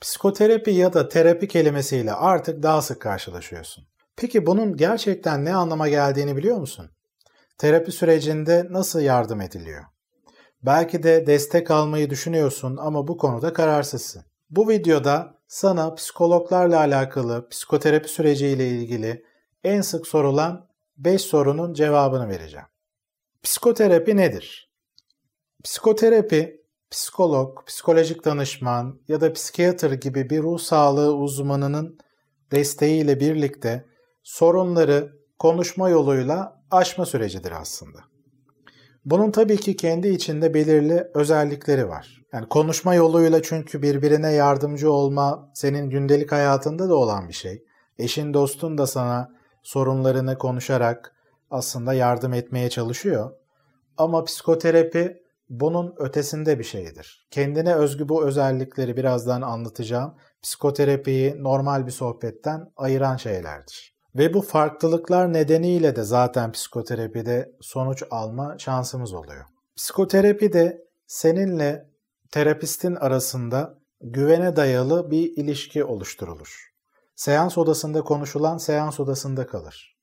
Psikoterapi ya da terapi kelimesiyle artık daha sık karşılaşıyorsun. Peki bunun gerçekten ne anlama geldiğini biliyor musun? Terapi sürecinde nasıl yardım ediliyor? Belki de destek almayı düşünüyorsun ama bu konuda kararsızsın. Bu videoda sana psikologlarla alakalı psikoterapi süreciyle ilgili en sık sorulan 5 sorunun cevabını vereceğim. Psikoterapi nedir? Psikoterapi, psikolog, psikolojik danışman ya da psikiyatr gibi bir ruh sağlığı uzmanının desteğiyle birlikte sorunları konuşma yoluyla aşma sürecidir aslında. Bunun tabii ki kendi içinde belirli özellikleri var. Yani konuşma yoluyla çünkü birbirine yardımcı olma senin gündelik hayatında da olan bir şey. Eşin dostun da sana sorunlarını konuşarak aslında yardım etmeye çalışıyor. Ama psikoterapi bunun ötesinde bir şeydir. Kendine özgü bu özellikleri birazdan anlatacağım. Psikoterapiyi normal bir sohbetten ayıran şeylerdir. Ve bu farklılıklar nedeniyle de zaten psikoterapide sonuç alma şansımız oluyor. Psikoterapide seninle terapistin arasında güvene dayalı bir ilişki oluşturulur. Seans odasında konuşulan seans odasında kalır.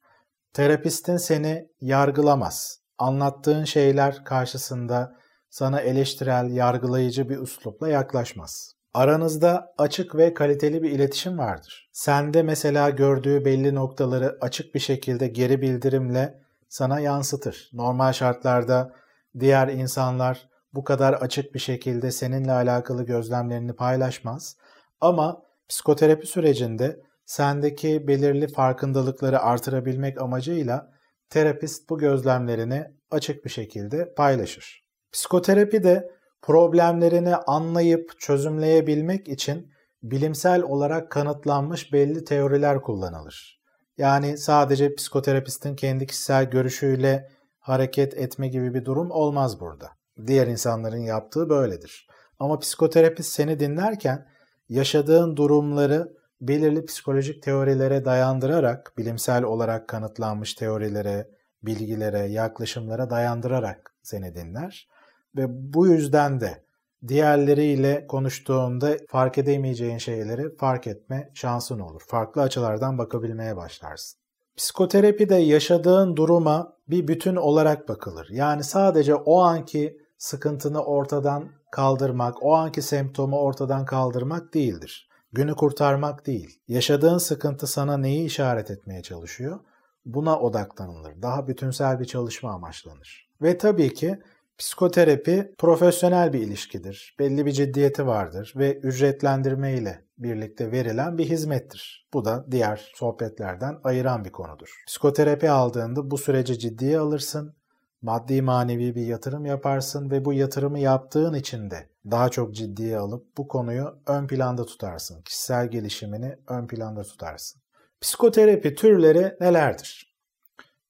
Terapistin seni yargılamaz. Anlattığın şeyler karşısında sana eleştirel, yargılayıcı bir üslupla yaklaşmaz. Aranızda açık ve kaliteli bir iletişim vardır. Sende mesela gördüğü belli noktaları açık bir şekilde geri bildirimle sana yansıtır. Normal şartlarda diğer insanlar bu kadar açık bir şekilde seninle alakalı gözlemlerini paylaşmaz. Ama psikoterapi sürecinde sendeki belirli farkındalıkları artırabilmek amacıyla terapist bu gözlemlerini açık bir şekilde paylaşır. Psikoterapi de problemlerini anlayıp çözümleyebilmek için bilimsel olarak kanıtlanmış belli teoriler kullanılır. Yani sadece psikoterapistin kendi kişisel görüşüyle hareket etme gibi bir durum olmaz burada. Diğer insanların yaptığı böyledir. Ama psikoterapist seni dinlerken yaşadığın durumları belirli psikolojik teorilere dayandırarak, bilimsel olarak kanıtlanmış teorilere, bilgilere, yaklaşımlara dayandırarak seni dinler. Ve bu yüzden de diğerleriyle konuştuğunda fark edemeyeceğin şeyleri fark etme şansın olur. Farklı açılardan bakabilmeye başlarsın. Psikoterapide yaşadığın duruma bir bütün olarak bakılır. Yani sadece o anki sıkıntını ortadan kaldırmak, o anki semptomu ortadan kaldırmak değildir. Günü kurtarmak değil. Yaşadığın sıkıntı sana neyi işaret etmeye çalışıyor? Buna odaklanılır. Daha bütünsel bir çalışma amaçlanır. Ve tabii ki Psikoterapi profesyonel bir ilişkidir. Belli bir ciddiyeti vardır ve ücretlendirme ile birlikte verilen bir hizmettir. Bu da diğer sohbetlerden ayıran bir konudur. Psikoterapi aldığında bu süreci ciddiye alırsın, maddi manevi bir yatırım yaparsın ve bu yatırımı yaptığın için de daha çok ciddiye alıp bu konuyu ön planda tutarsın. Kişisel gelişimini ön planda tutarsın. Psikoterapi türleri nelerdir?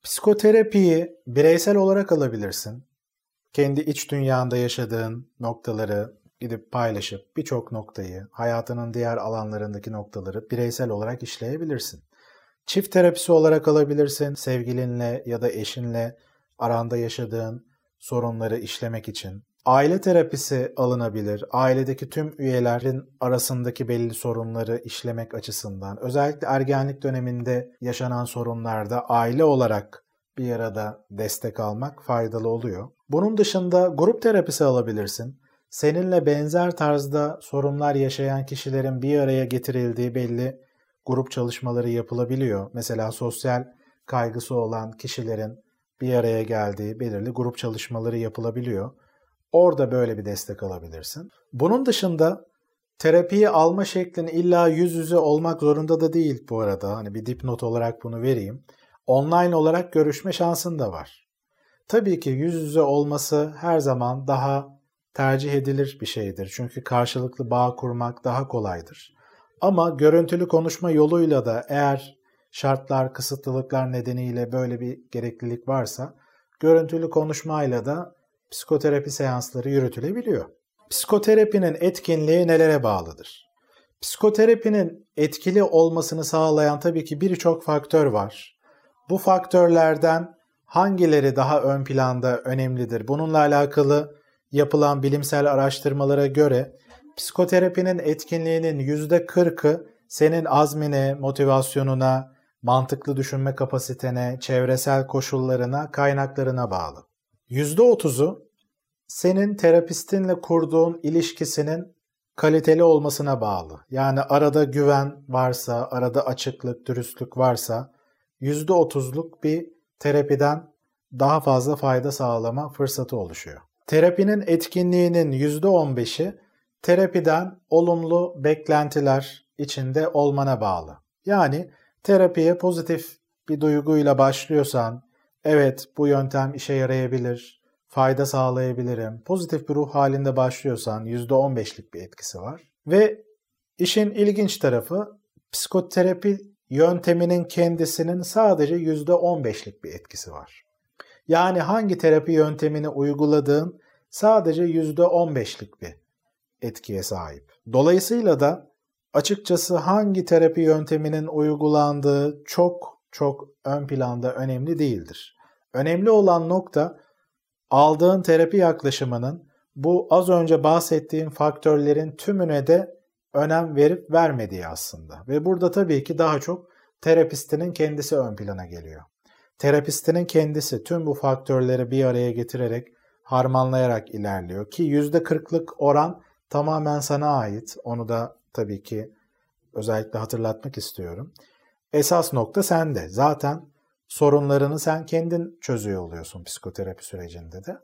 Psikoterapiyi bireysel olarak alabilirsin kendi iç dünyanda yaşadığın noktaları gidip paylaşıp birçok noktayı, hayatının diğer alanlarındaki noktaları bireysel olarak işleyebilirsin. Çift terapisi olarak alabilirsin sevgilinle ya da eşinle aranda yaşadığın sorunları işlemek için. Aile terapisi alınabilir. Ailedeki tüm üyelerin arasındaki belli sorunları işlemek açısından. Özellikle ergenlik döneminde yaşanan sorunlarda aile olarak bir arada destek almak faydalı oluyor. Bunun dışında grup terapisi alabilirsin. Seninle benzer tarzda sorunlar yaşayan kişilerin bir araya getirildiği belli grup çalışmaları yapılabiliyor. Mesela sosyal kaygısı olan kişilerin bir araya geldiği belirli grup çalışmaları yapılabiliyor. Orada böyle bir destek alabilirsin. Bunun dışında terapiyi alma şeklin illa yüz yüze olmak zorunda da değil bu arada. Hani bir dipnot olarak bunu vereyim online olarak görüşme şansın da var. Tabii ki yüz yüze olması her zaman daha tercih edilir bir şeydir. Çünkü karşılıklı bağ kurmak daha kolaydır. Ama görüntülü konuşma yoluyla da eğer şartlar, kısıtlılıklar nedeniyle böyle bir gereklilik varsa görüntülü konuşmayla da psikoterapi seansları yürütülebiliyor. Psikoterapinin etkinliği nelere bağlıdır? Psikoterapinin etkili olmasını sağlayan tabii ki birçok faktör var. Bu faktörlerden hangileri daha ön planda önemlidir? Bununla alakalı yapılan bilimsel araştırmalara göre psikoterapinin etkinliğinin %40'ı senin azmine, motivasyonuna, mantıklı düşünme kapasitene, çevresel koşullarına, kaynaklarına bağlı. %30'u senin terapistinle kurduğun ilişkisinin kaliteli olmasına bağlı. Yani arada güven varsa, arada açıklık, dürüstlük varsa %30'luk bir terapiden daha fazla fayda sağlama fırsatı oluşuyor. Terapinin etkinliğinin %15'i terapiden olumlu beklentiler içinde olmana bağlı. Yani terapiye pozitif bir duyguyla başlıyorsan, evet bu yöntem işe yarayabilir, fayda sağlayabilirim, pozitif bir ruh halinde başlıyorsan %15'lik bir etkisi var. Ve işin ilginç tarafı psikoterapi yönteminin kendisinin sadece %15'lik bir etkisi var. Yani hangi terapi yöntemini uyguladığın sadece %15'lik bir etkiye sahip. Dolayısıyla da açıkçası hangi terapi yönteminin uygulandığı çok çok ön planda önemli değildir. Önemli olan nokta aldığın terapi yaklaşımının bu az önce bahsettiğim faktörlerin tümüne de önem verip vermediği aslında. Ve burada tabii ki daha çok terapistinin kendisi ön plana geliyor. Terapistinin kendisi tüm bu faktörleri bir araya getirerek harmanlayarak ilerliyor ki %40'lık oran tamamen sana ait. Onu da tabii ki özellikle hatırlatmak istiyorum. Esas nokta sende. Zaten sorunlarını sen kendin çözüyor oluyorsun psikoterapi sürecinde de.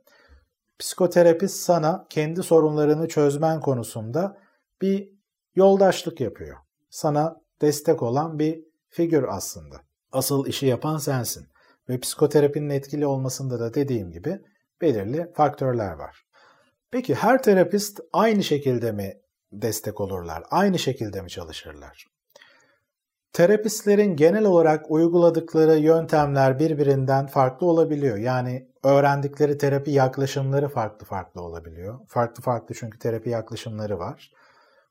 Psikoterapist sana kendi sorunlarını çözmen konusunda bir yoldaşlık yapıyor. Sana destek olan bir figür aslında. Asıl işi yapan sensin. Ve psikoterapinin etkili olmasında da dediğim gibi belirli faktörler var. Peki her terapist aynı şekilde mi destek olurlar? Aynı şekilde mi çalışırlar? Terapistlerin genel olarak uyguladıkları yöntemler birbirinden farklı olabiliyor. Yani öğrendikleri terapi yaklaşımları farklı farklı olabiliyor. Farklı farklı çünkü terapi yaklaşımları var.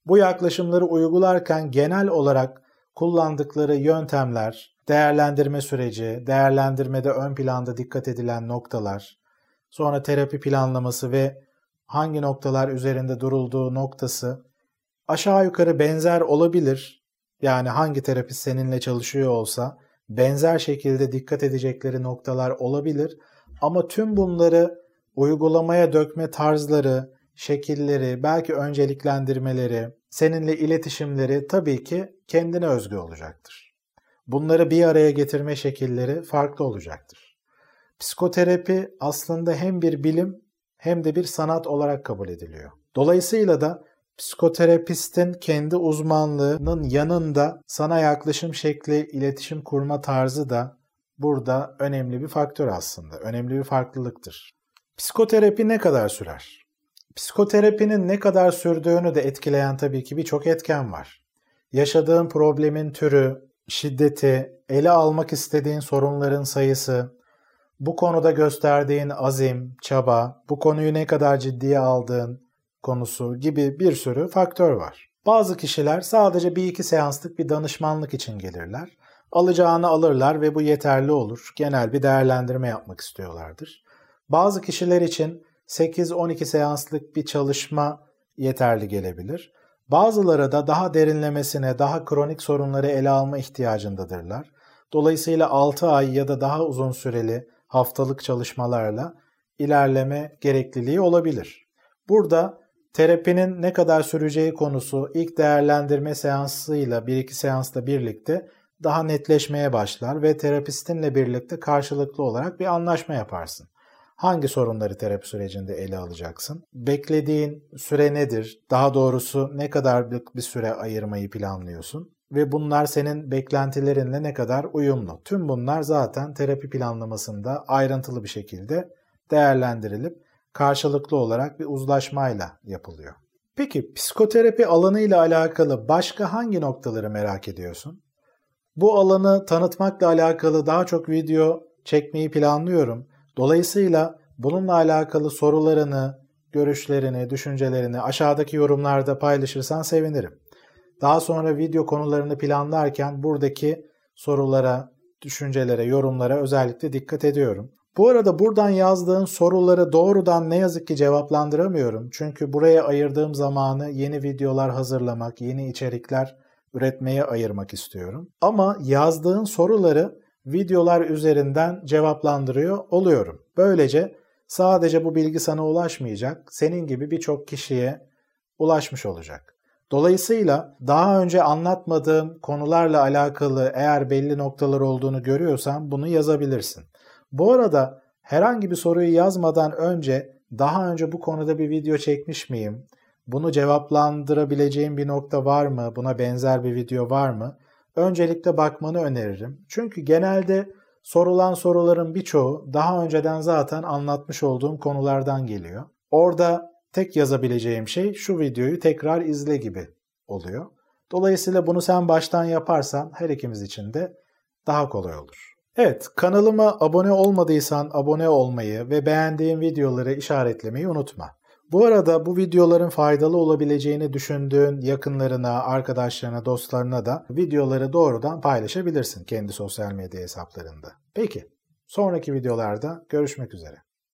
Bu yaklaşımları uygularken genel olarak kullandıkları yöntemler, değerlendirme süreci, değerlendirmede ön planda dikkat edilen noktalar, sonra terapi planlaması ve hangi noktalar üzerinde durulduğu noktası aşağı yukarı benzer olabilir. Yani hangi terapist seninle çalışıyor olsa benzer şekilde dikkat edecekleri noktalar olabilir. Ama tüm bunları uygulamaya dökme tarzları, şekilleri, belki önceliklendirmeleri, seninle iletişimleri tabii ki kendine özgü olacaktır. Bunları bir araya getirme şekilleri farklı olacaktır. Psikoterapi aslında hem bir bilim hem de bir sanat olarak kabul ediliyor. Dolayısıyla da psikoterapistin kendi uzmanlığının yanında sana yaklaşım şekli, iletişim kurma tarzı da burada önemli bir faktör aslında. Önemli bir farklılıktır. Psikoterapi ne kadar sürer? Psikoterapinin ne kadar sürdüğünü de etkileyen tabii ki birçok etken var. Yaşadığın problemin türü, şiddeti, ele almak istediğin sorunların sayısı, bu konuda gösterdiğin azim, çaba, bu konuyu ne kadar ciddiye aldığın konusu gibi bir sürü faktör var. Bazı kişiler sadece bir iki seanslık bir danışmanlık için gelirler. Alacağını alırlar ve bu yeterli olur. Genel bir değerlendirme yapmak istiyorlardır. Bazı kişiler için 8-12 seanslık bir çalışma yeterli gelebilir. Bazıları da daha derinlemesine, daha kronik sorunları ele alma ihtiyacındadırlar. Dolayısıyla 6 ay ya da daha uzun süreli haftalık çalışmalarla ilerleme gerekliliği olabilir. Burada terapinin ne kadar süreceği konusu ilk değerlendirme seansıyla 1-2 seansla birlikte daha netleşmeye başlar ve terapistinle birlikte karşılıklı olarak bir anlaşma yaparsın. Hangi sorunları terapi sürecinde ele alacaksın? Beklediğin süre nedir? Daha doğrusu ne kadarlık bir süre ayırmayı planlıyorsun? Ve bunlar senin beklentilerinle ne kadar uyumlu? Tüm bunlar zaten terapi planlamasında ayrıntılı bir şekilde değerlendirilip karşılıklı olarak bir uzlaşmayla yapılıyor. Peki psikoterapi alanı ile alakalı başka hangi noktaları merak ediyorsun? Bu alanı tanıtmakla alakalı daha çok video çekmeyi planlıyorum. Dolayısıyla bununla alakalı sorularını, görüşlerini, düşüncelerini aşağıdaki yorumlarda paylaşırsan sevinirim. Daha sonra video konularını planlarken buradaki sorulara, düşüncelere, yorumlara özellikle dikkat ediyorum. Bu arada buradan yazdığın soruları doğrudan ne yazık ki cevaplandıramıyorum. Çünkü buraya ayırdığım zamanı yeni videolar hazırlamak, yeni içerikler üretmeye ayırmak istiyorum. Ama yazdığın soruları videolar üzerinden cevaplandırıyor oluyorum. Böylece sadece bu bilgi sana ulaşmayacak, senin gibi birçok kişiye ulaşmış olacak. Dolayısıyla daha önce anlatmadığım konularla alakalı eğer belli noktalar olduğunu görüyorsan bunu yazabilirsin. Bu arada herhangi bir soruyu yazmadan önce daha önce bu konuda bir video çekmiş miyim? Bunu cevaplandırabileceğim bir nokta var mı? Buna benzer bir video var mı? Öncelikle bakmanı öneririm. Çünkü genelde sorulan soruların birçoğu daha önceden zaten anlatmış olduğum konulardan geliyor. Orada tek yazabileceğim şey şu videoyu tekrar izle gibi oluyor. Dolayısıyla bunu sen baştan yaparsan her ikimiz için de daha kolay olur. Evet, kanalıma abone olmadıysan abone olmayı ve beğendiğin videoları işaretlemeyi unutma. Bu arada bu videoların faydalı olabileceğini düşündüğün yakınlarına, arkadaşlarına, dostlarına da videoları doğrudan paylaşabilirsin kendi sosyal medya hesaplarında. Peki, sonraki videolarda görüşmek üzere.